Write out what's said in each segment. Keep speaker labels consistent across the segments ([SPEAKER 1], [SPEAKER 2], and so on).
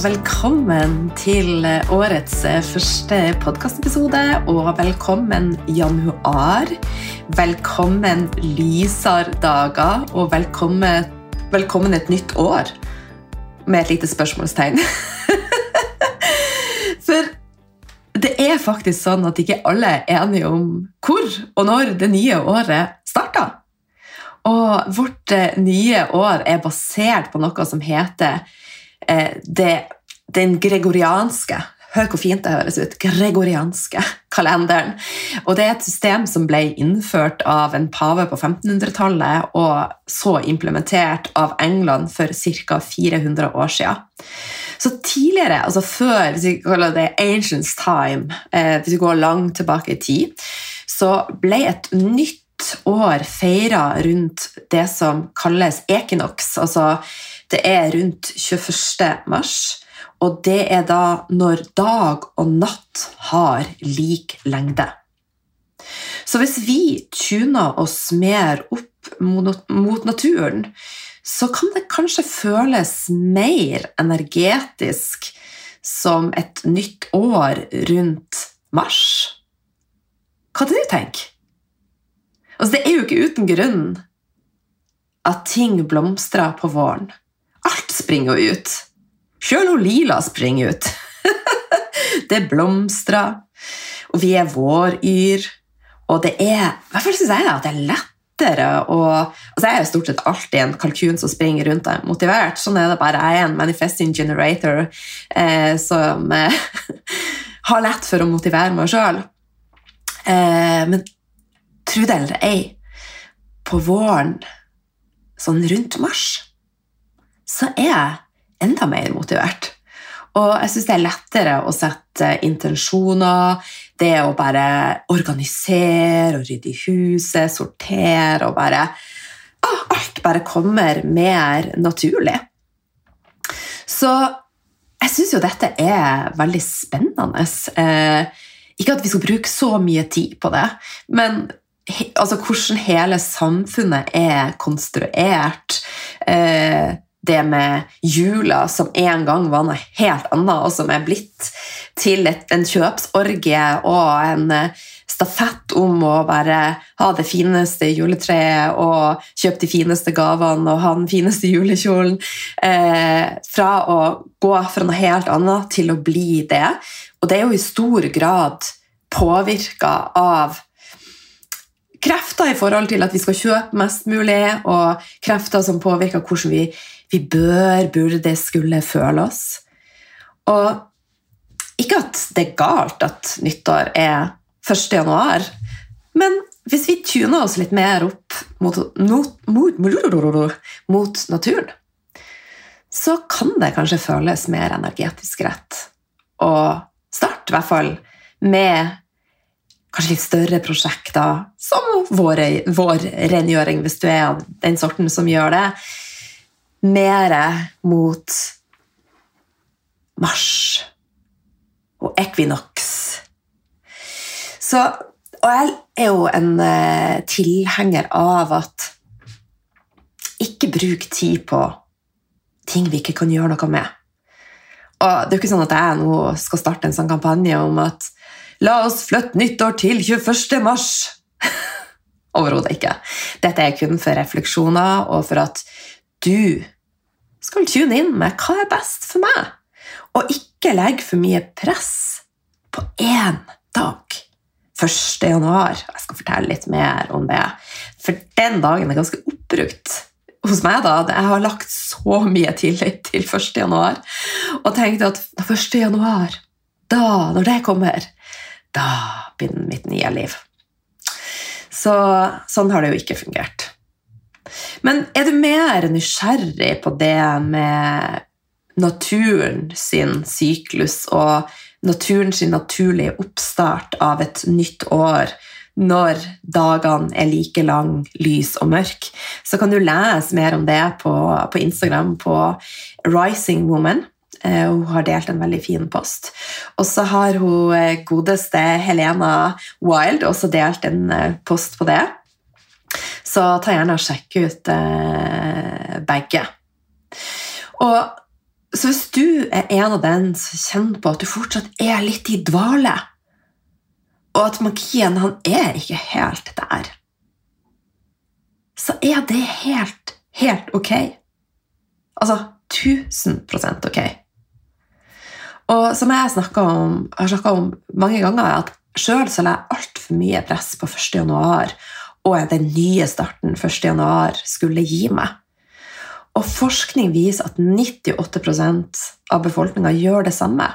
[SPEAKER 1] velkommen til årets første podkastepisode. Og velkommen januar. Velkommen lysere og velkommen, velkommen et nytt år. Med et lite spørsmålstegn. For det er faktisk sånn at ikke alle er enige om hvor og når det nye året starter. Og vårt eh, nye år er basert på noe som heter det, den gregorianske Hør hvor fint det høres ut. Gregorianske kalenderen. Og det er et system som ble innført av en pave på 1500-tallet og så implementert av England for ca. 400 år siden. Så tidligere, altså før hvis vi kaller det ancients time, eh, hvis vi går langt tilbake i tid, så ble et nytt år feira rundt det som kalles equinox. Altså det er rundt 21. mars. Og det er da når dag og natt har lik lengde. Så hvis vi tuner oss mer opp mot naturen, så kan det kanskje føles mer energetisk som et nytt år rundt mars. Hva er det du tenker? Altså, det er jo ikke uten grunn at ting blomstrer på våren. Alt springer jo ut. Sjøl hun Lila springer ut. det blomstrer, og vi er våryr. Og det er I hvert jeg at det er lettere å altså Jeg er jo stort sett alltid en kalkun som springer rundt er motivert. Sånn er det bare. Jeg er en manifesting generator eh, som eh, har lett for å motivere meg sjøl. Eh, men tro det eller ei, på våren, sånn rundt mars, så er jeg enda mer motivert. Og jeg syns det er lettere å sette intensjoner, det å bare organisere og rydde i huset, sortere og bare ah, Alt bare kommer mer naturlig. Så jeg syns jo dette er veldig spennende. Eh, ikke at vi skal bruke så mye tid på det, men altså, hvordan hele samfunnet er konstruert. Eh, det med jula som en gang var noe helt annet, og som er blitt til et, en kjøpsorgie og en uh, stafett om å bare ha det fineste juletreet og kjøpe de fineste gavene og ha den fineste julekjolen. Eh, fra å gå fra noe helt annet til å bli det. Og det er jo i stor grad påvirka av krefter i forhold til at vi skal kjøpe mest mulig, og krefter som påvirker hvordan vi vi bør, burde, skulle føle oss. Og ikke at det er galt at nyttår er 1. januar, men hvis vi tuner oss litt mer opp mot, mot, mot, mot naturen, så kan det kanskje føles mer energetisk rett å starte, i hvert fall med kanskje litt større prosjekter, som vår, vår rengjøring, hvis du er den sorten som gjør det mer mot mars og ekvinoks. Så, og jeg er jo en uh, tilhenger av at ikke bruk tid på ting vi ikke kan gjøre noe med. Og det er jo ikke sånn at jeg nå skal starte en sånn kampanje om at la oss flytte nyttår til 21. mars. Overhodet ikke. Dette er kun for refleksjoner og for at du skal tune inn med hva er best for meg, og ikke legge for mye press på én dag. 1. januar. Jeg skal fortelle litt mer om det. For den dagen er ganske oppbrukt hos meg. da. Jeg har lagt så mye tillit til 1. januar og tenkt at 1. januar, da, når det kommer, da begynner mitt nye liv. Så sånn har det jo ikke fungert. Men er du mer nysgjerrig på det med naturen sin syklus og naturen sin naturlige oppstart av et nytt år, når dagene er like lang, lys og mørk, så kan du lese mer om det på, på Instagram på Rising Woman. Eh, hun har delt en veldig fin post. Og så har hun eh, godeste Helena Wild også delt en eh, post på det. Så ta gjerne og sjekk ut eh, begge. Og Så hvis du er en av den som kjenner på at du fortsatt er litt i dvale, og at magien han er ikke helt der, så er det helt, helt ok. Altså 1000% ok. Og som jeg om, har snakka om mange ganger, er at sjøl la jeg altfor mye press på 1. januar og den nye starten 1. januar skulle gi meg. Og forskning viser at 98% av befolkninga gjør det samme.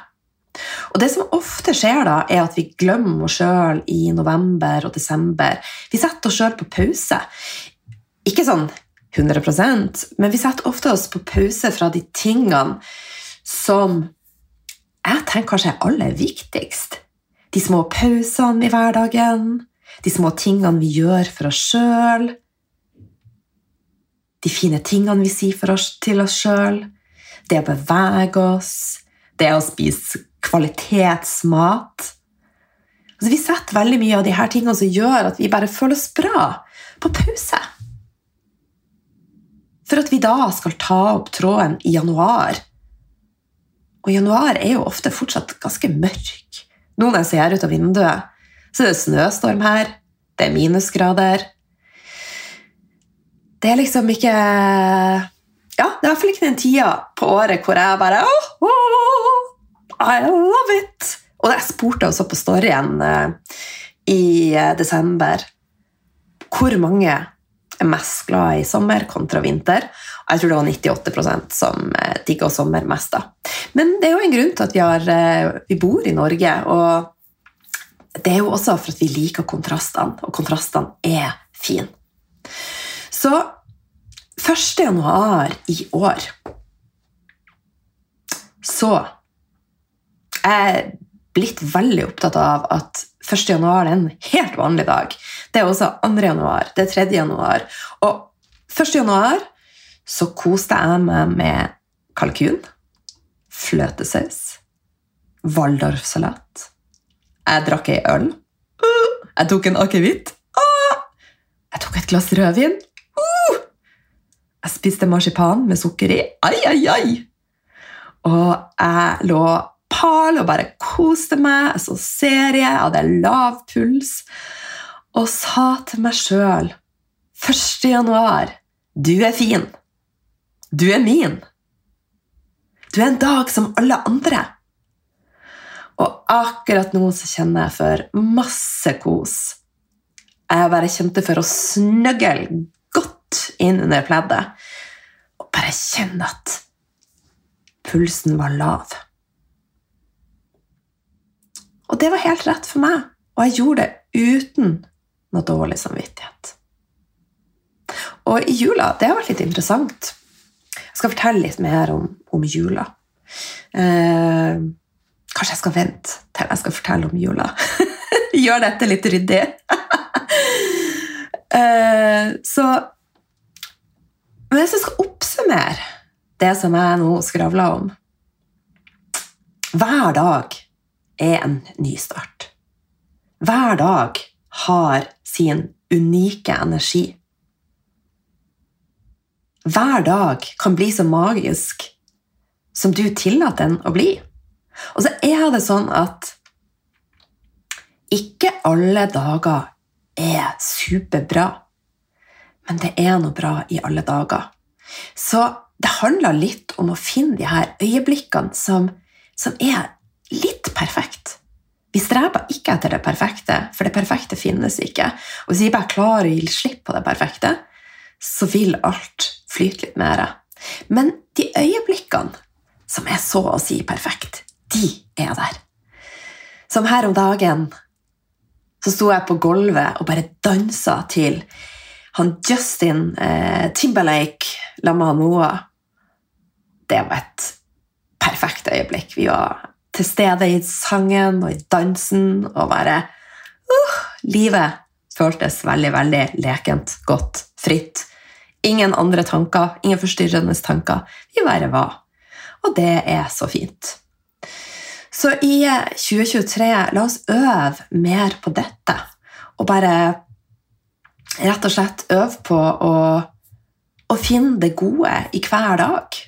[SPEAKER 1] Og Det som ofte skjer, da, er at vi glemmer oss sjøl i november og desember. Vi setter oss sjøl på pause. Ikke sånn 100% men vi setter ofte oss på pause fra de tingene som jeg tenker kanskje er aller viktigst. De små pausene i hverdagen, de små tingene vi gjør for oss sjøl, de fine tingene vi sier oss, til oss sjøl, det å bevege oss, det å spise kvalitetsmat. Altså, vi setter veldig mye av de her tingene som gjør at vi bare føler oss bra, på pause. For at vi da skal ta opp tråden i januar. Og januar er jo ofte fortsatt ganske mørk. Nå når jeg ser ut av vinduet, så det er snøstorm her. Det er minusgrader. Det er liksom ikke Ja, det er iallfall ikke den tida på året hvor jeg bare oh, oh, I love it! Og jeg spurte også på storyen uh, i uh, desember hvor mange er mest glad i sommer kontra vinter. Jeg tror det var 98% som uh, digga sommer mest. da. Men det er jo en grunn til at vi, har, vi bor i Norge. og det er jo også for at vi liker kontrastene, og kontrastene er fine. Så 1. januar i år så er jeg blitt veldig opptatt av at 1. januar er en helt vanlig dag. Det er også 2. januar, det er 3. januar. Og 1. januar så koste jeg meg med kalkun, fløtesaus, waldorfsalat jeg drakk ei øl. Jeg tok en akevitt. Jeg tok et glass rødvin. Jeg spiste marsipan med sukker i. Ai, ai, ai! Og jeg lå pal og bare koste meg. Jeg så serie, jeg hadde lav puls. Og sa til meg sjøl 1. januar du er fin. Du er min. Du er en dag som alle andre. Og akkurat nå så kjenner jeg for masse kos. Jeg bare kjente for å snøgle godt inn under pleddet og bare kjenne at pulsen var lav. Og det var helt rett for meg, og jeg gjorde det uten noe dårlig samvittighet. Og i jula Det har vært litt interessant. Jeg skal fortelle litt mer om, om jula. Eh, Kanskje jeg skal vente til jeg skal fortelle om jula. Gjør dette litt ryddig. uh, så Men hvis jeg skal oppsummere det som jeg nå skravler om Hver dag er en ny start. Hver dag har sin unike energi. Hver dag kan bli så magisk som du tillater den å bli. Og så er det sånn at ikke alle dager er superbra, men det er noe bra i alle dager. Så det handler litt om å finne de her øyeblikkene som, som er litt perfekt. Vi streber ikke etter det perfekte, for det perfekte finnes ikke. Og hvis vi bare klarer å gi slipp på det perfekte, så vil alt flyte litt mer. Men de øyeblikkene som er så å si perfekt, de er der. Som her om dagen så sto jeg på gulvet og bare dansa til han Justin eh, Timberlake la med. Det var et perfekt øyeblikk. Vi var til stede i sangen og i dansen og bare uh, Livet føltes veldig, veldig lekent, godt, fritt. Ingen andre tanker, ingen forstyrrende tanker. Vi bare var. Og det er så fint. Så i 2023, la oss øve mer på dette. Og bare rett og slett øve på å, å finne det gode i hver dag.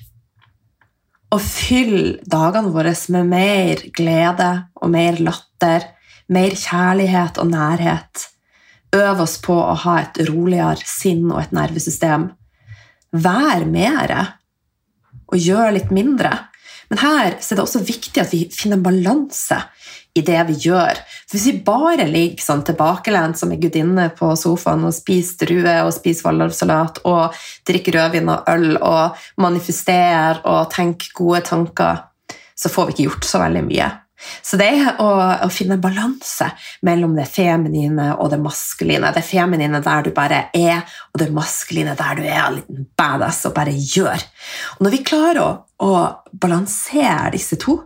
[SPEAKER 1] Og fylle dagene våre med mer glede og mer latter, mer kjærlighet og nærhet. Øve oss på å ha et roligere sinn og et nervesystem. Vær mere og gjør litt mindre. Men her er det også viktig at vi finner en balanse i det vi gjør. For hvis vi bare ligger sånn tilbakelent som ei gudinne på sofaen og spiser druer og spiser waldorfsalat og drikker rødvin og øl og manifesterer og tenker gode tanker, så får vi ikke gjort så veldig mye. Så det er å, å finne balanse mellom det feminine og det maskuline. Det feminine der du bare er, og det maskuline der du er en liten badass og bare gjør. Og når vi klarer å, å balansere disse to,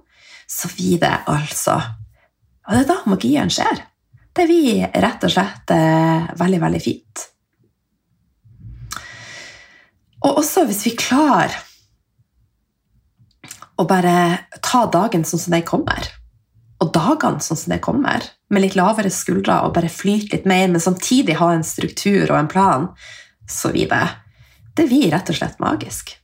[SPEAKER 1] så blir det altså Og det er da magien skjer. Det blir rett og slett eh, veldig, veldig fint. Og også hvis vi klarer å bare ta dagen sånn som den kommer og dagene sånn som det kommer, med litt lavere skuldre og bare flyte litt mer, men samtidig ha en struktur og en plan, så blir det Det blir rett og slett magisk.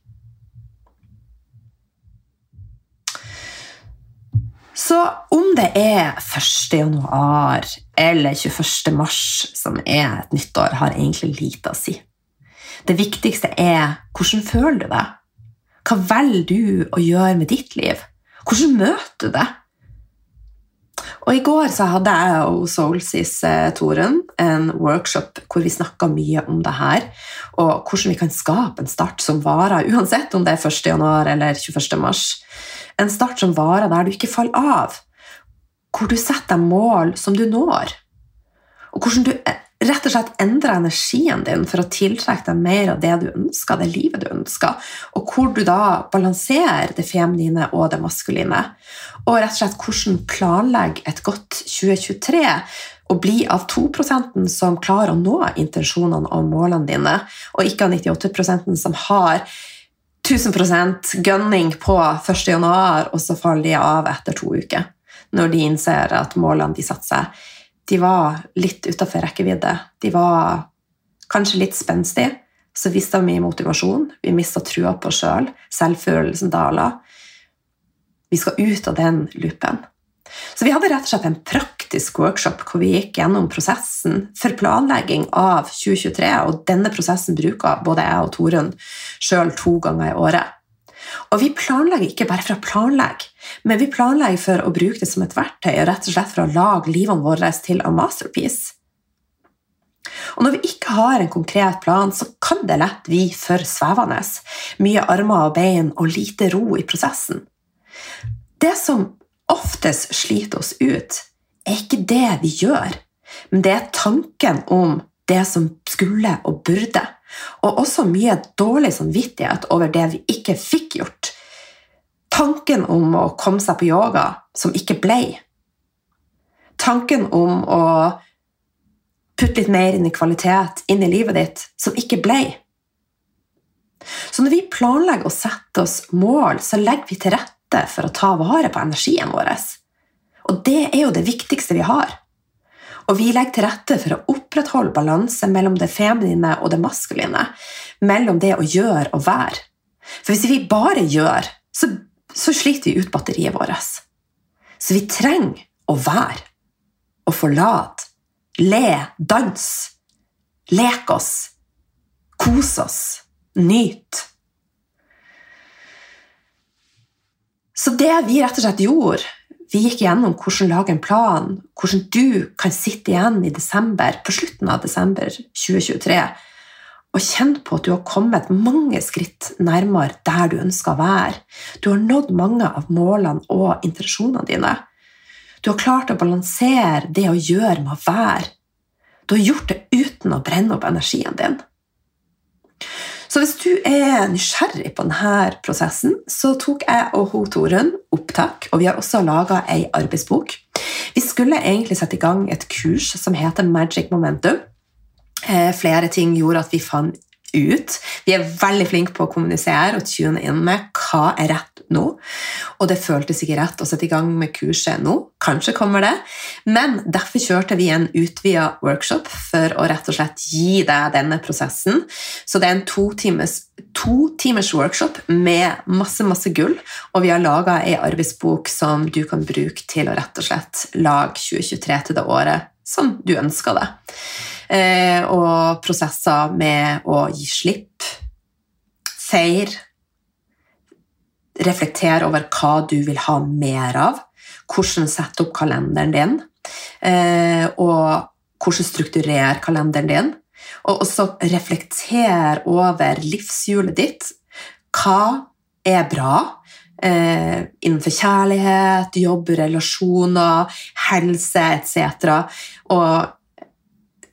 [SPEAKER 1] Så om det er 1. januar eller 21. mars som er et nyttår, har egentlig lite å si. Det viktigste er hvordan føler du det? Hva velger du å gjøre med ditt liv? Hvordan møter du det? Og I går så hadde jeg og Soulsis eh, Torunn en workshop hvor vi snakka mye om det her, og hvordan vi kan skape en start som varer, uansett om det er 1. januar eller 21. mars. En start som varer der du ikke faller av, hvor du setter deg mål som du når, og hvordan du eh, rett og slett endre energien din for å tiltrekke deg mer av det du ønsker, det livet du ønsker, og hvor du da balanserer det feminine og det maskuline. Og rett og slett hvordan planlegge et godt 2023 og bli av 2% som klarer å nå intensjonene og målene dine, og ikke av 98% som har 1000% gunning på 1. januar, og så faller de av etter to uker, når de innser at målene de satte seg, de var litt utafor rekkevidde. De var kanskje litt spenstige. Så mista vi motivasjon, vi mista trua på oss sjøl, selv. selvfølelsen dala. Vi skal ut av den loopen. Så vi hadde rett og slett en praktisk workshop hvor vi gikk gjennom prosessen for planlegging av 2023, og denne prosessen bruker både jeg og Torunn sjøl to ganger i året. Og vi planlegger ikke bare for å planlegge, men vi planlegger for å bruke det som et verktøy og rett og slett for å lage livene våre til en masterpiece. Og når vi ikke har en konkret plan, så kan det lett bli for svevende. Mye armer og bein og lite ro i prosessen. Det som oftest sliter oss ut, er ikke det vi gjør, men det er tanken om det som skulle og burde. Og også mye dårlig samvittighet over det vi ikke fikk gjort. Tanken om å komme seg på yoga som ikke ble. Tanken om å putte litt mer inn i kvalitet inn i livet ditt som ikke ble. Så når vi planlegger å sette oss mål, så legger vi til rette for å ta vare på energien vår. Og det er jo det viktigste vi har. Og vi legger til rette for å opprettholde balanse mellom det feminine og det maskuline. Mellom det å gjøre og være. For hvis vi bare gjør, så, så sliter vi ut batteriet vårt. Så vi trenger å være å forlate, le, danse, leke oss, kose oss, nyte. Så det vi rett og slett gjorde vi gikk gjennom hvordan lage en plan, hvordan du kan sitte igjen i desember, på slutten av desember 2023 og kjenne på at du har kommet mange skritt nærmere der du ønsker å være. Du har nådd mange av målene og intensjonene dine. Du har klart å balansere det å gjøre med å være. Du har gjort det uten å brenne opp energien din. Så hvis du er nysgjerrig på denne prosessen, så tok jeg og hun Torunn opptak, og vi har også laga ei arbeidsbok. Vi skulle egentlig sette i gang et kurs som heter Magic Momentum. Eh, flere ting gjorde at vi fant ut. Vi er veldig flinke på å kommunisere og tune inn med hva er rett nå. Og det føltes ikke rett å sette i gang med kurset nå. Kanskje kommer det. Men derfor kjørte vi en utvida workshop for å rett og slett gi deg denne prosessen. Så det er en to timers, to timers workshop med masse, masse gull. Og vi har laga ei arbeidsbok som du kan bruke til å rett og slett lage 2023 til det året som du ønsker det. Eh, og prosesser med å gi slipp, feire, reflektere over hva du vil ha mer av, hvordan sette opp kalenderen din, eh, og hvordan strukturere kalenderen din. Og også reflektere over livshjulet ditt. Hva er bra? Eh, innenfor kjærlighet, jobb, relasjoner, helse etc. Og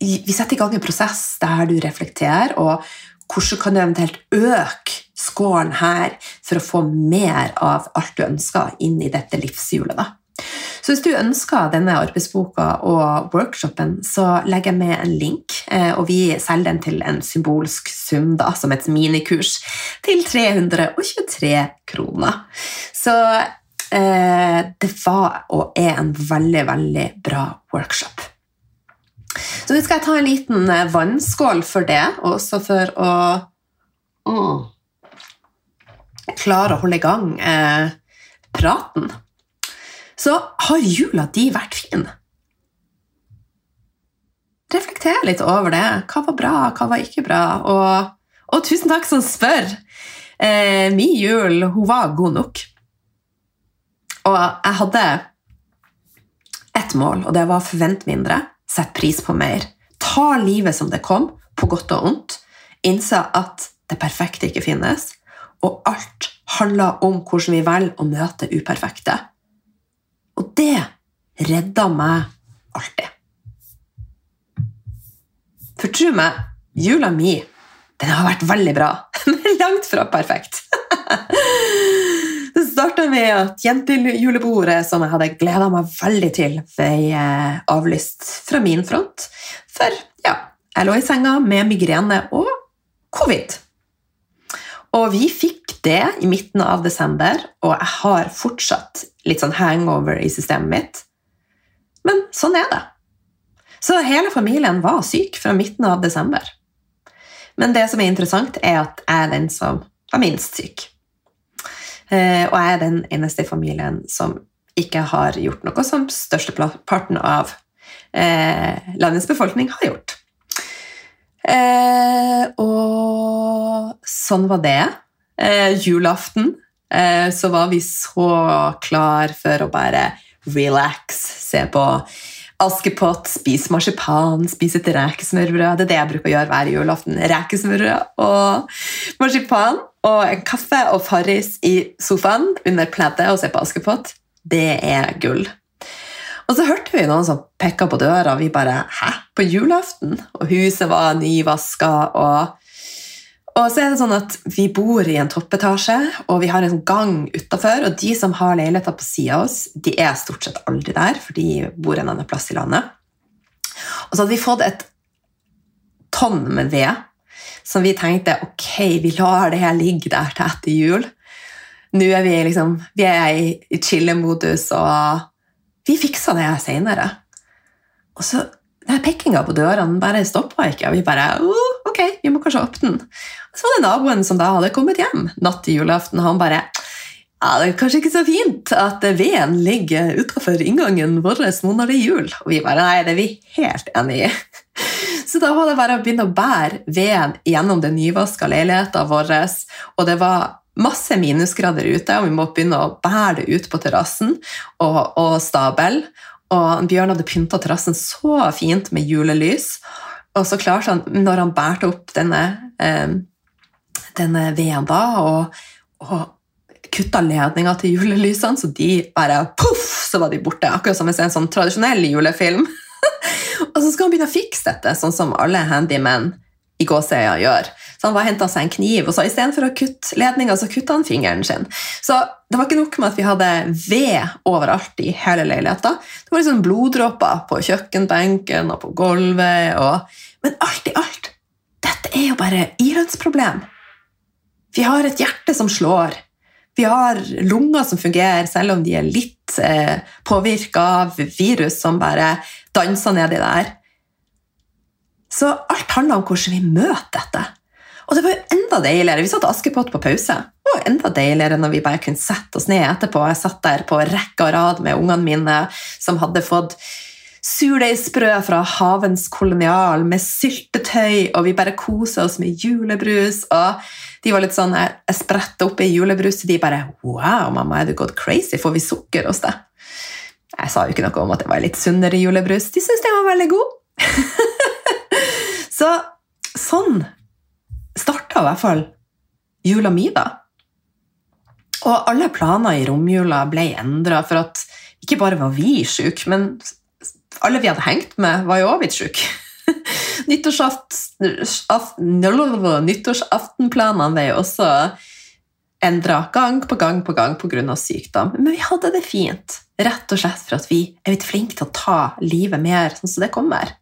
[SPEAKER 1] vi setter i gang en prosess der du reflekterer, og hvordan kan du eventuelt øke scoren her for å få mer av alt du ønsker inn i dette livshjulet. da. Så hvis du ønsker denne arbeidsboka og workshopen, så legger jeg med en link, eh, og vi selger den til en symbolsk sum da, som et minikurs til 323 kroner. Så eh, det var og er en veldig, veldig bra workshop. Så nå skal jeg ta en liten eh, vannskål for det, også for å mm, klare å holde i gang eh, praten. Så har jula di vært fin? Reflekter litt over det. Hva var bra, hva var ikke bra? Og, og tusen takk som spør! Eh, min jul hun var god nok. Og jeg hadde ett mål, og det var å forvente mindre. Sett pris på mer. Ta livet som det kom, på godt og ondt. Innse at det perfekte ikke finnes. Og alt handler om hvordan vi velger å møte uperfekte. Og det redder meg alltid. For tro meg, jula mi den har vært veldig bra, men langt fra perfekt. Starta med at jentejulebordet, som jeg hadde gleda meg veldig til, ble eh, avlyst fra min front. For ja, jeg lå i senga med migrene og covid. Og vi fikk det i midten av desember, og jeg har fortsatt litt sånn hangover i systemet mitt. Men sånn er det. Så hele familien var syk fra midten av desember. Men det som er interessant, er at jeg er den som var minst syk. Eh, og jeg er den eneste i familien som ikke har gjort noe som størsteparten av eh, landets befolkning har gjort. Eh, og sånn var det. julaften så var vi så klar for å bare relax, se på Askepott, spis marsipan, spis et rekesmørbrød. Det er det jeg bruker å gjøre hver julaften. Rekesmørbrød og marsipan og en kaffe og Farris i sofaen under pleddet og se på Askepott. Det er gull. Og så hørte vi noen som pekka på døra, og vi bare 'hæ? På julaften?' Og huset var nyvaska. og og så er det sånn at Vi bor i en toppetasje, og vi har en gang utafor. Og de som har leiligheter på sida av oss, de er stort sett aldri der, for de bor en annen plass i landet. Og så hadde vi fått et tonn med ved som vi tenkte ok, vi lar det her ligge der til etter jul. Nå er vi liksom, vi er i, chillemodus, og vi fiksa det seinere. Og så den pekinga på dørene bare stoppa ikke, og vi bare oh, ok, vi må kanskje åpne den. Så var det naboen som da hadde kommet hjem natt til julaften. Han bare ja, det er kanskje ikke så fint at veden ligger utafor inngangen vår nå når det er jul. Og vi bare nei, det er vi helt enig i. Så da var det bare å begynne å bære veden gjennom den nyvaska leiligheten vår. Og det var masse minusgrader ute, og vi måtte begynne å bære det ut på terrassen og, og stabel. Og Bjørn hadde pynta terrassen så fint med julelys. Og så klarte han, når han bærte opp denne, eh, denne veden da, og, og kutta ledninga til julelysene, så de bare poff, så var de borte. Akkurat som en sånn tradisjonell julefilm. og så skal han begynne å fikse dette, sånn som alle handymen i gåseøya gjør. Så han henta seg en kniv, og så istedenfor å kutte ledninga, så kutta han fingeren sin. Så det var ikke nok med at vi hadde ved overalt i hele leiligheten. Det var liksom bloddråper på kjøkkenbenken og på gulvet. Og... Men alt i alt, dette er jo bare ilønnsproblem. Vi har et hjerte som slår. Vi har lunger som fungerer, selv om de er litt eh, påvirka av virus som bare danser nedi der. Så alt handler om hvordan vi møter dette. Og det var jo enda deiligere. Vi satte Askepott på pause. Det var jo enda deiligere når vi bare kunne sette oss ned etterpå. Jeg satt der på rekke og rad med ungene mine som hadde fått surdeigsbrød fra Havens kolonial med syltetøy, og vi bare kosa oss med julebrus. og de var litt sånn, Jeg spretta opp i julebrus, og de bare 'Wow, mamma, er du gått crazy? Får vi sukker hos deg?' Jeg sa jo ikke noe om at det var litt sunnere julebrus. De syntes den var veldig god. så sånn starta i hvert fall jula mi, da. Og alle planer i romjula ble endra for at ikke bare var vi sjuke, men alle vi hadde hengt med, var jo òg blitt sjuke. Nyttårsaftenplanene ble jo også endra gang på gang på gang pga. sykdom. Men vi hadde det fint, rett og slett for at vi er blitt flinke til å ta livet mer sånn som det kommer.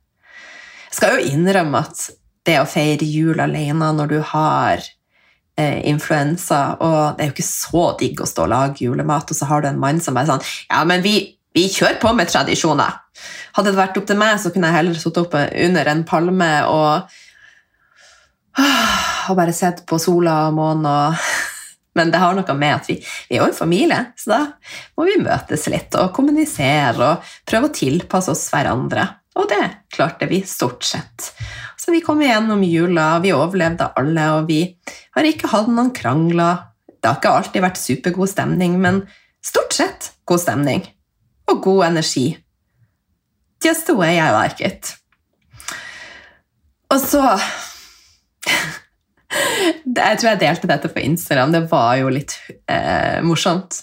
[SPEAKER 1] Jeg skal jo innrømme at det å feire jul alene når du har eh, influensa, og det er jo ikke så digg å stå og lage julemat, og så har du en mann som er sånn Ja, men vi, vi kjører på med tradisjoner. Hadde det vært opp til meg, så kunne jeg heller sittet oppe under en palme og, og bare sett på sola og månen og men det har noe med at vi, vi, er jo en familie, så da må vi møtes litt og kommunisere og prøve å tilpasse oss hverandre. Og det klarte vi stort sett. Så vi kom igjennom jula, vi overlevde alle, og vi har ikke hatt noen krangler. Det har ikke alltid vært supergod stemning, men stort sett god stemning. Og god energi. Just the way I like it. Og så Jeg tror jeg delte dette på Instagram. Det var jo litt eh, morsomt.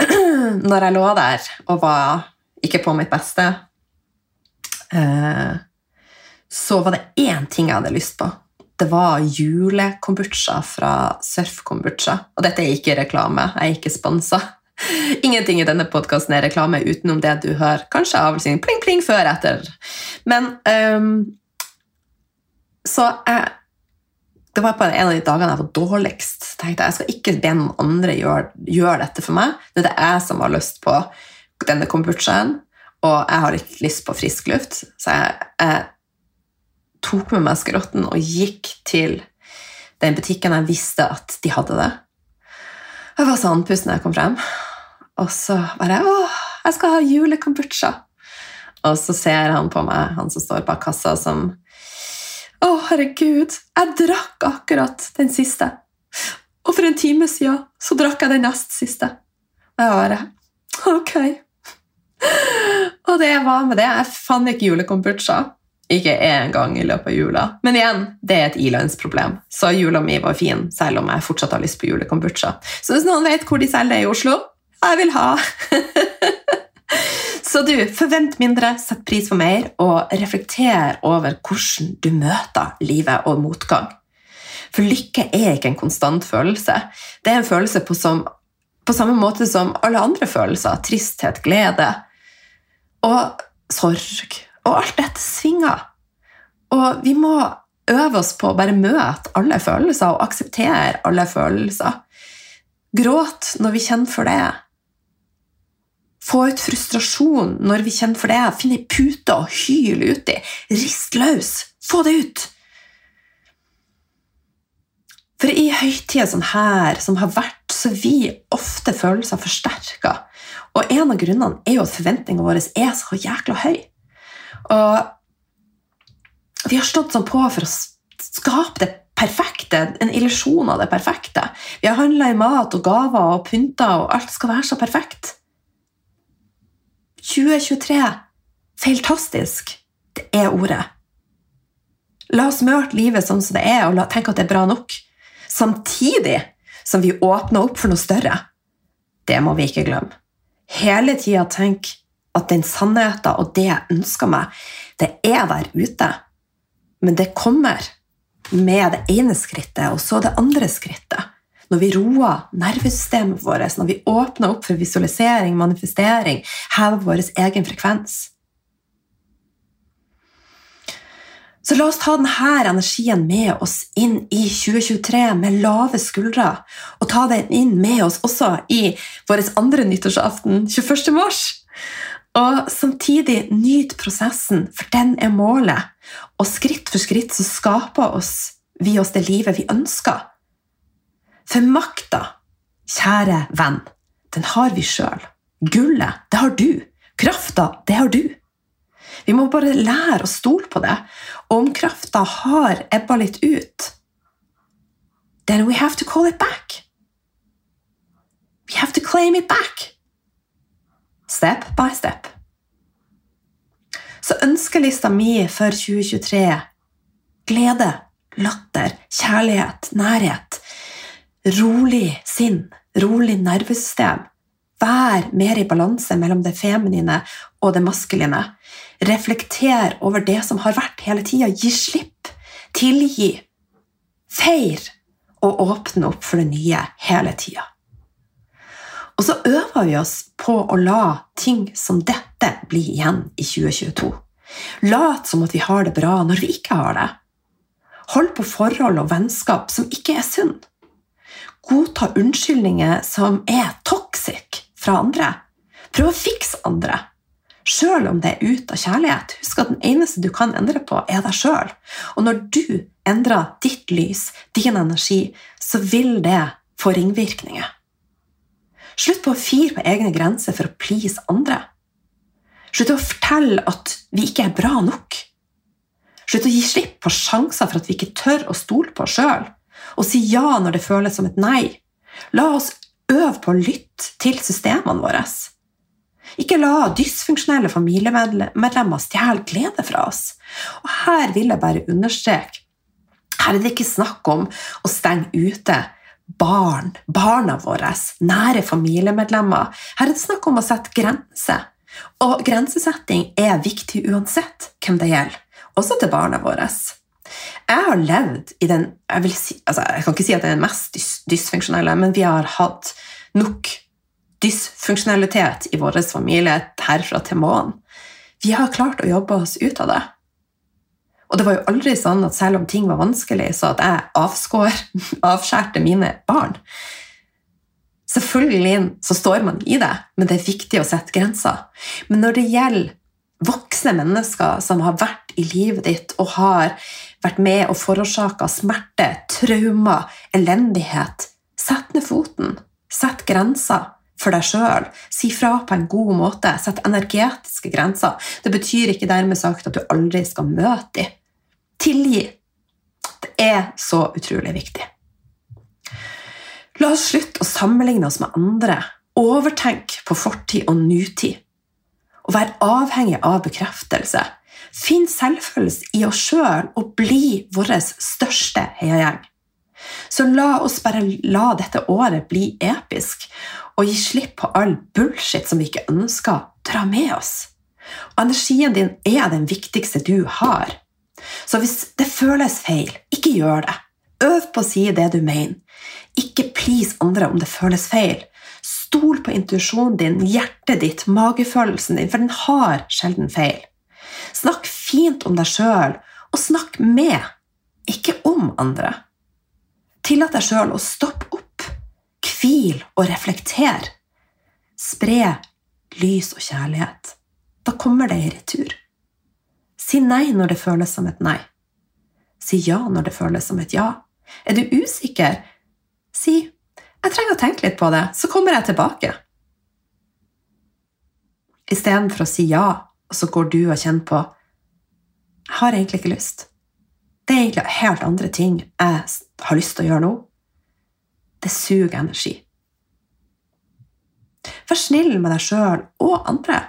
[SPEAKER 1] Når jeg lå der og var ikke på mitt beste, eh, så var det én ting jeg hadde lyst på. Det var julekombucha fra Surf Kombucha. Og dette er ikke reklame, jeg er ikke sponsa. Ingenting i denne podkasten er reklame utenom det du hører. Kanskje av sin pling, pling før etter. Men um, Så jeg det var på en av de dagene jeg var dårligst. tenkte Jeg jeg skal ikke be noen andre gjøre, gjør dette for meg. Det er det jeg som har lyst på denne kombuchaen, og jeg har ikke lyst på frisk luft. Så jeg, jeg tok med meg skrotten og gikk til den butikken jeg visste at de hadde det. Jeg var så andpusten da jeg kom frem. Og så bare 'Å, jeg skal ha julekombucha'. Og så ser han på meg, han som står bak kassa, som 'Å, herregud, jeg drakk akkurat den siste.' Og for en time siden så drakk jeg den nest siste. Og jeg bare Ok. Og det var med det. Jeg fant ikke julekombucha. Ikke én gang i løpet av jula. Men igjen, det er et ilandsproblem. Så jula mi var fin, selv om jeg fortsatt har lyst på julekombucha. Så hvis noen vet hvor de selger det i Oslo, jeg vil ha! Så du, forvent mindre, sett pris på mer, og reflekter over hvordan du møter livet og motgang. For lykke er ikke en konstant følelse. Det er en følelse på, som, på samme måte som alle andre følelser. Tristhet, glede og sorg og alt dette svinger. Og vi må øve oss på å bare møte alle følelser og akseptere alle følelser. Gråt når vi kjenner for det. Få ut frustrasjon når vi kjenner for det. Finn ei pute og hyl uti. Rist løs. Få det ut. For i høytider som her, som har vært, så vi ofte følelser forsterka. Og en av grunnene er jo at forventningene våre er så jækla høy. Og vi har stått sånn på for å skape det perfekte, en illusjon av det perfekte. Vi har handla i mat og gaver og pynter, og alt skal være så perfekt. 2023 feiltastisk. Det er ordet. La oss møte livet sånn som det er, og tenke at det er bra nok. Samtidig som vi åpner opp for noe større. Det må vi ikke glemme. Hele tida tenk at den sannheten og det jeg ønsker meg, det er der ute. Men det kommer med det ene skrittet og så det andre skrittet. Når vi roer nervesystemet vårt, når vi åpner opp for visualisering, manifestering, hever vår egen frekvens. Så la oss ta denne energien med oss inn i 2023 med lave skuldre, og ta den inn med oss også i vår andre nyttårsaften 21. mars. Og samtidig nyt prosessen, for den er målet. Og skritt for skritt så skaper oss, vi oss det livet vi ønsker. For makta, kjære venn, den har vi sjøl. Gullet, det har du. Krafta, det har du. Vi må bare lære å stole på det. Og om krafta har ebba litt ut, then we have to call it back. We have to claim it back. Step by step. Så ønskelista mi for 2023 glede, latter, kjærlighet, nærhet, rolig sinn, rolig nervesystem. Vær mer i balanse mellom det feminine og det maskuline. Reflekter over det som har vært hele tida. Gi slipp. Tilgi. Feir. Og åpne opp for det nye hele tida. Og så øver vi oss på å la ting som dette bli igjen i 2022. Lat som at vi har det bra når vi ikke har det. Hold på forhold og vennskap som ikke er sunn. Godta unnskyldninger som er toxic fra andre. Prøv å fikse andre sjøl om det er ut av kjærlighet. Husk at den eneste du kan endre på, er deg sjøl. Og når du endrer ditt lys, din energi, så vil det få ringvirkninger. Slutt på å fire på egne grenser for å please andre. Slutt å fortelle at vi ikke er bra nok. Slutt å gi slipp på sjanser for at vi ikke tør å stole på oss sjøl, og si ja når det føles som et nei. La oss øve på å lytte til systemene våre. Ikke la dysfunksjonelle familiemedlemmer stjele glede fra oss. Og her vil jeg bare understreke her er det ikke snakk om å stenge ute barn, barna våre, nære familiemedlemmer. Her er det snakk om å sette grenser. Og grensesetting er viktig uansett hvem det gjelder, også til barna våre. Jeg har levd i den Jeg, si, altså, jeg kan ikke si at det er den mest dys dysfunksjonelle, men vi har hatt nok dysfunksjonalitet i vår familie herfra til månen. Vi har klart å jobbe oss ut av det. Og det var jo aldri sånn at selv om ting var vanskelig, så at jeg avskår, avskjærte mine barn. Selvfølgelig så står man i det, men det er viktig å sette grenser. Men når det gjelder voksne mennesker som har vært i livet ditt og har vært med og forårsaka smerte, traumer, elendighet, sett ned foten. Sett grenser for deg sjøl. Si fra på en god måte. Sett energetiske grenser. Det betyr ikke dermed sagt at du aldri skal møte dem. Tilgi. Det er så utrolig viktig. La oss slutte å sammenligne oss med andre. Overtenk på fortid og nutid. Og vær avhengig av bekreftelse. Finn selvfølelse i oss sjøl og bli vår største heiagjeng. Så la oss bare la dette året bli episk, og gi slipp på all bullshit som vi ikke ønsker, dra med oss. Og energien din er den viktigste du har. Så hvis det føles feil, ikke gjør det. Øv på å si det du mener. Ikke please andre om det føles feil. Stol på intuisjonen din, hjertet ditt, magefølelsen din, for den har sjelden feil. Snakk fint om deg sjøl, og snakk med, ikke om andre. Tillat deg sjøl å stoppe opp, hvil og reflektere. Spre lys og kjærlighet. Da kommer det i retur. Si nei når det føles som et nei. Si ja når det føles som et ja. Er du usikker? Si 'jeg trenger å tenke litt på det, så kommer jeg tilbake'. Istedenfor å si ja, og så går du og kjenner på 'jeg har egentlig ikke lyst'. Det er egentlig helt andre ting jeg har lyst til å gjøre nå. Det suger energi. Vær snill med deg sjøl og andre.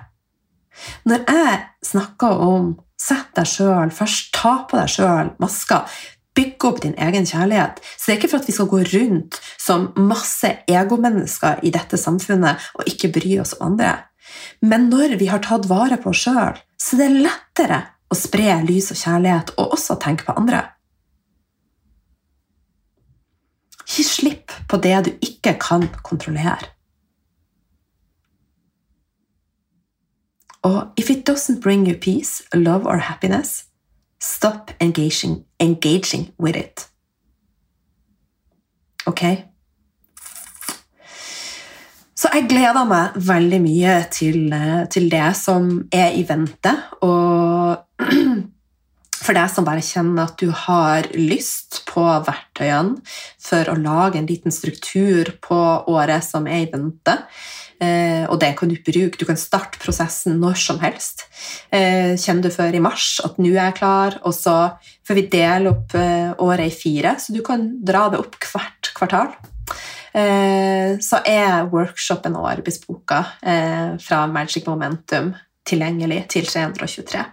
[SPEAKER 1] Når jeg snakker om sett deg sjøl først, ta på deg sjøl maska, bygge opp din egen kjærlighet, så det er ikke for at vi skal gå rundt som masse egomennesker i dette samfunnet og ikke bry oss om andre. Men når vi har tatt vare på oss sjøl, så det er lettere å spre lys og kjærlighet, og også tenke på andre. Gi slipp på det du ikke kan kontrollere. Og if it doesn't bring you peace, love or happiness, Stop engaging, engaging with it. Ok? Så jeg gleder meg veldig mye til, eh, til det som er i vente. Og for deg som bare kjenner at du har lyst på verktøyene for å lage en liten struktur på året som er i vente, Eh, og det kan du bruke. Du kan starte prosessen når som helst. Eh, kjenner du før i mars at nå er jeg klar, og så får vi dele opp eh, året i fire, så du kan dra det opp hvert kvartal. Så er workshopen og arbeidsboka fra Magic Momentum tilgjengelig til 323.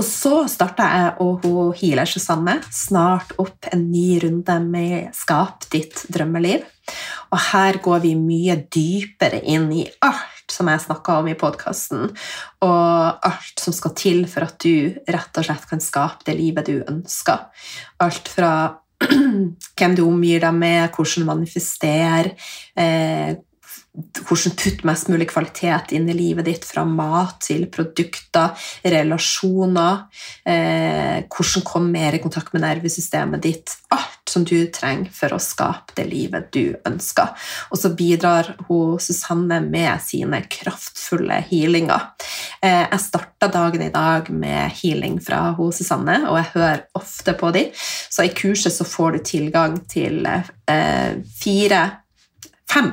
[SPEAKER 1] Og så starta jeg og hun healer Susanne snart opp en ny runde med Skap ditt drømmeliv. Og her går vi mye dypere inn i alt som jeg snakka om i podkasten, og alt som skal til for at du rett og slett kan skape det livet du ønsker. Alt fra hvem du omgir deg med, hvordan manifestere, eh, hvordan putte mest mulig kvalitet inn i livet ditt, fra mat til produkter, relasjoner, eh, hvordan komme mer i kontakt med nervesystemet ditt. Alt som du trenger for å skape det livet du ønsker. Og så bidrar hun Susanne med sine kraftfulle healinger. Eh, jeg starta dagen i dag med healing fra hun Susanne, og jeg hører ofte på dem. Så i kurset så får du tilgang til eh, fire Fem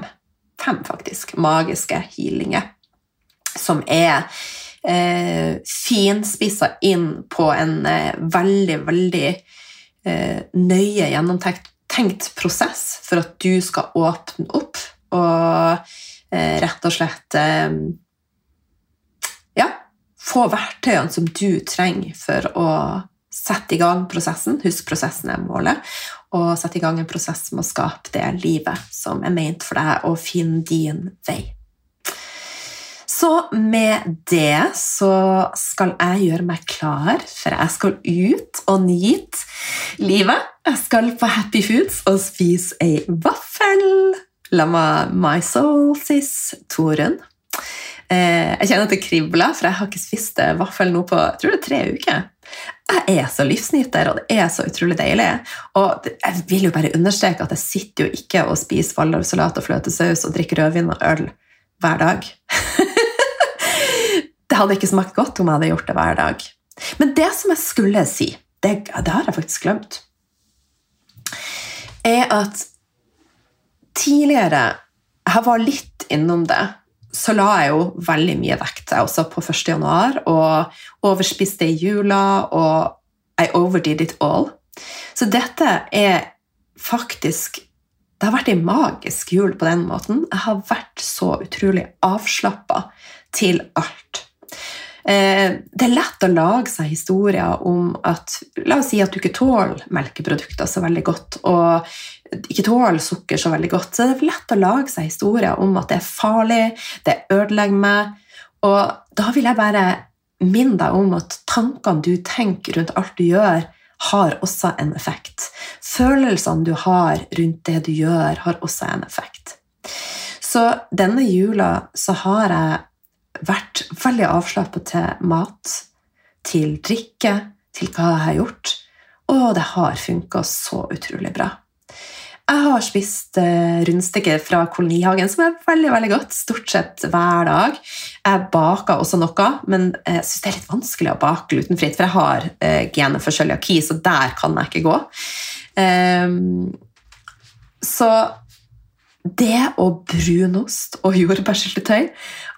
[SPEAKER 1] fem faktisk magiske healinger som er eh, finspissa inn på en eh, veldig, veldig eh, nøye gjennomtenkt prosess for at du skal åpne opp og eh, rett og slett eh, ja, få verktøyene som du trenger for å sette i gang prosessen. Husk, prosessen er målet og sett i gang en prosess med å skape det livet som er ment for deg, og finne din vei. Så med det så skal jeg gjøre meg klar, for jeg skal ut og nyte livet. Jeg skal på Happy Foods og spise ei vaffel. La meg my soul, sis Torunn. Eh, jeg kjenner at det kribler, for jeg har ikke spist vaffel nå på jeg tror det er tre uker jeg er så livsnyter, og det er så utrolig deilig. Og jeg vil jo bare understreke at jeg sitter jo ikke og spiser waldorfsalat og fløtesaus og drikker rødvin og øl hver dag. det hadde ikke smakt godt om jeg hadde gjort det hver dag. Men det som jeg skulle si, det, det har jeg faktisk glemt, er at tidligere Jeg var litt innom det så la jeg jo veldig mye vekt også på 1. januar, og overspiste i jula, og I overdid it all. Så dette er faktisk Det har vært ei magisk jul på den måten. Jeg har vært så utrolig avslappa til alt. Eh, det er lett å lage seg historier om at La oss si at du ikke tåler melkeprodukter så veldig godt, og ikke tåler sukker så veldig godt, så det er lett å lage seg historier om at det er farlig, det ødelegger meg. Og da vil jeg bare minne deg om at tankene du tenker rundt alt du gjør, har også en effekt. Følelsene du har rundt det du gjør, har også en effekt. Så denne jula så har jeg vært veldig avslappet til mat, til drikke, til hva jeg har gjort, og det har funka så utrolig bra. Jeg har spist uh, rundstykker fra Kolonihagen, som er veldig veldig godt, stort sett hver dag. Jeg baker også noe, men jeg syns det er litt vanskelig å bake glutenfritt, for jeg har uh, genet for cøliaki, så der kan jeg ikke gå. Um, så det og brunost og jordbærsyltetøy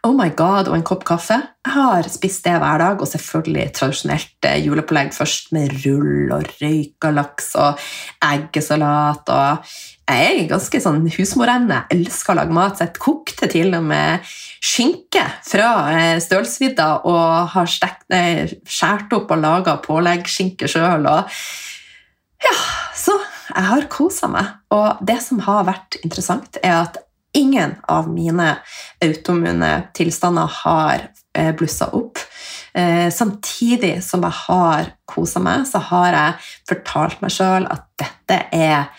[SPEAKER 1] oh my god, og en kopp kaffe. Jeg har spist det hver dag, og selvfølgelig tradisjonelt eh, julepålegg først med rull og røyka laks og eggesalat. og Jeg er ganske sånn husmorende. Elsker å lage mat, jeg kokte til og med skinke fra eh, stølsvidda og har skåret opp og laga påleggskinke sjøl. Ja, så jeg har kosa meg. Og det som har vært interessant, er at ingen av mine automune tilstander har eh, blussa opp. Eh, samtidig som jeg har kosa meg, så har jeg fortalt meg sjøl at dette er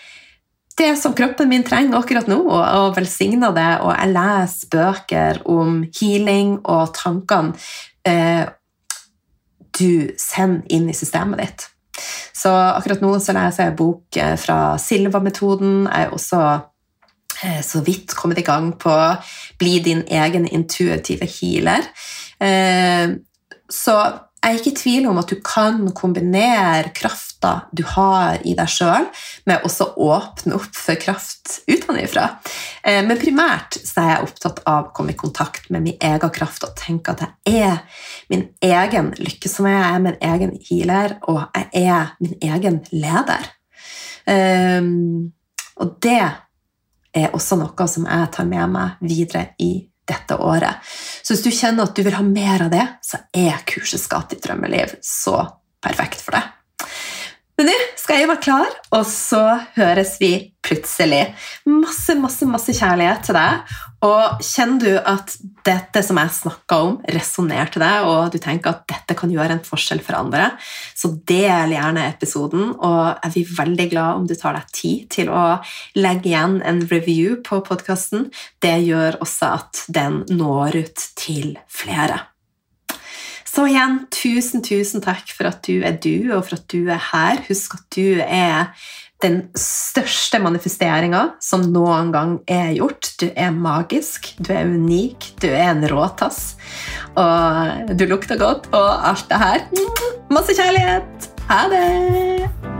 [SPEAKER 1] det som kroppen min trenger akkurat nå, og, velsigna det. Og jeg leser bøker om healing og tankene. Eh, du sender inn i systemet ditt. Så akkurat nå så leser jeg bok eh, fra Silva-metoden. Jeg er også eh, så vidt kommet i gang på Bli din egen intuitive healer. Eh, så jeg er ikke i tvil om at du kan kombinere krafta du har i deg sjøl, med også å åpne opp for kraft utenfra. Eh, men primært så er jeg opptatt av å komme i kontakt med min egen kraft og tenke at jeg er min egen lykke, som jeg er min egen healer, og jeg er min egen leder. Um, og det er også noe som jeg tar med meg videre i dette året. Så hvis du kjenner at du vil ha mer av det, så er kurset Skatt ditt drømmeliv så perfekt for deg. Skal jeg være klar, og så høres vi plutselig. Masse, masse, masse kjærlighet til deg. Og kjenner du at dette som jeg snakka om, resonnerer til deg, og du tenker at dette kan gjøre en forskjell for andre, så del gjerne episoden. Og jeg blir veldig glad om du tar deg tid til å legge igjen en review på podkasten. Det gjør også at den når ut til flere. Så igjen, tusen, tusen takk for at du er du, og for at du er her. Husk at du er den største manifesteringa som noen gang er gjort. Du er magisk, du er unik, du er en råtass. Og du lukter godt, og alt det her. Masse kjærlighet! Ha det!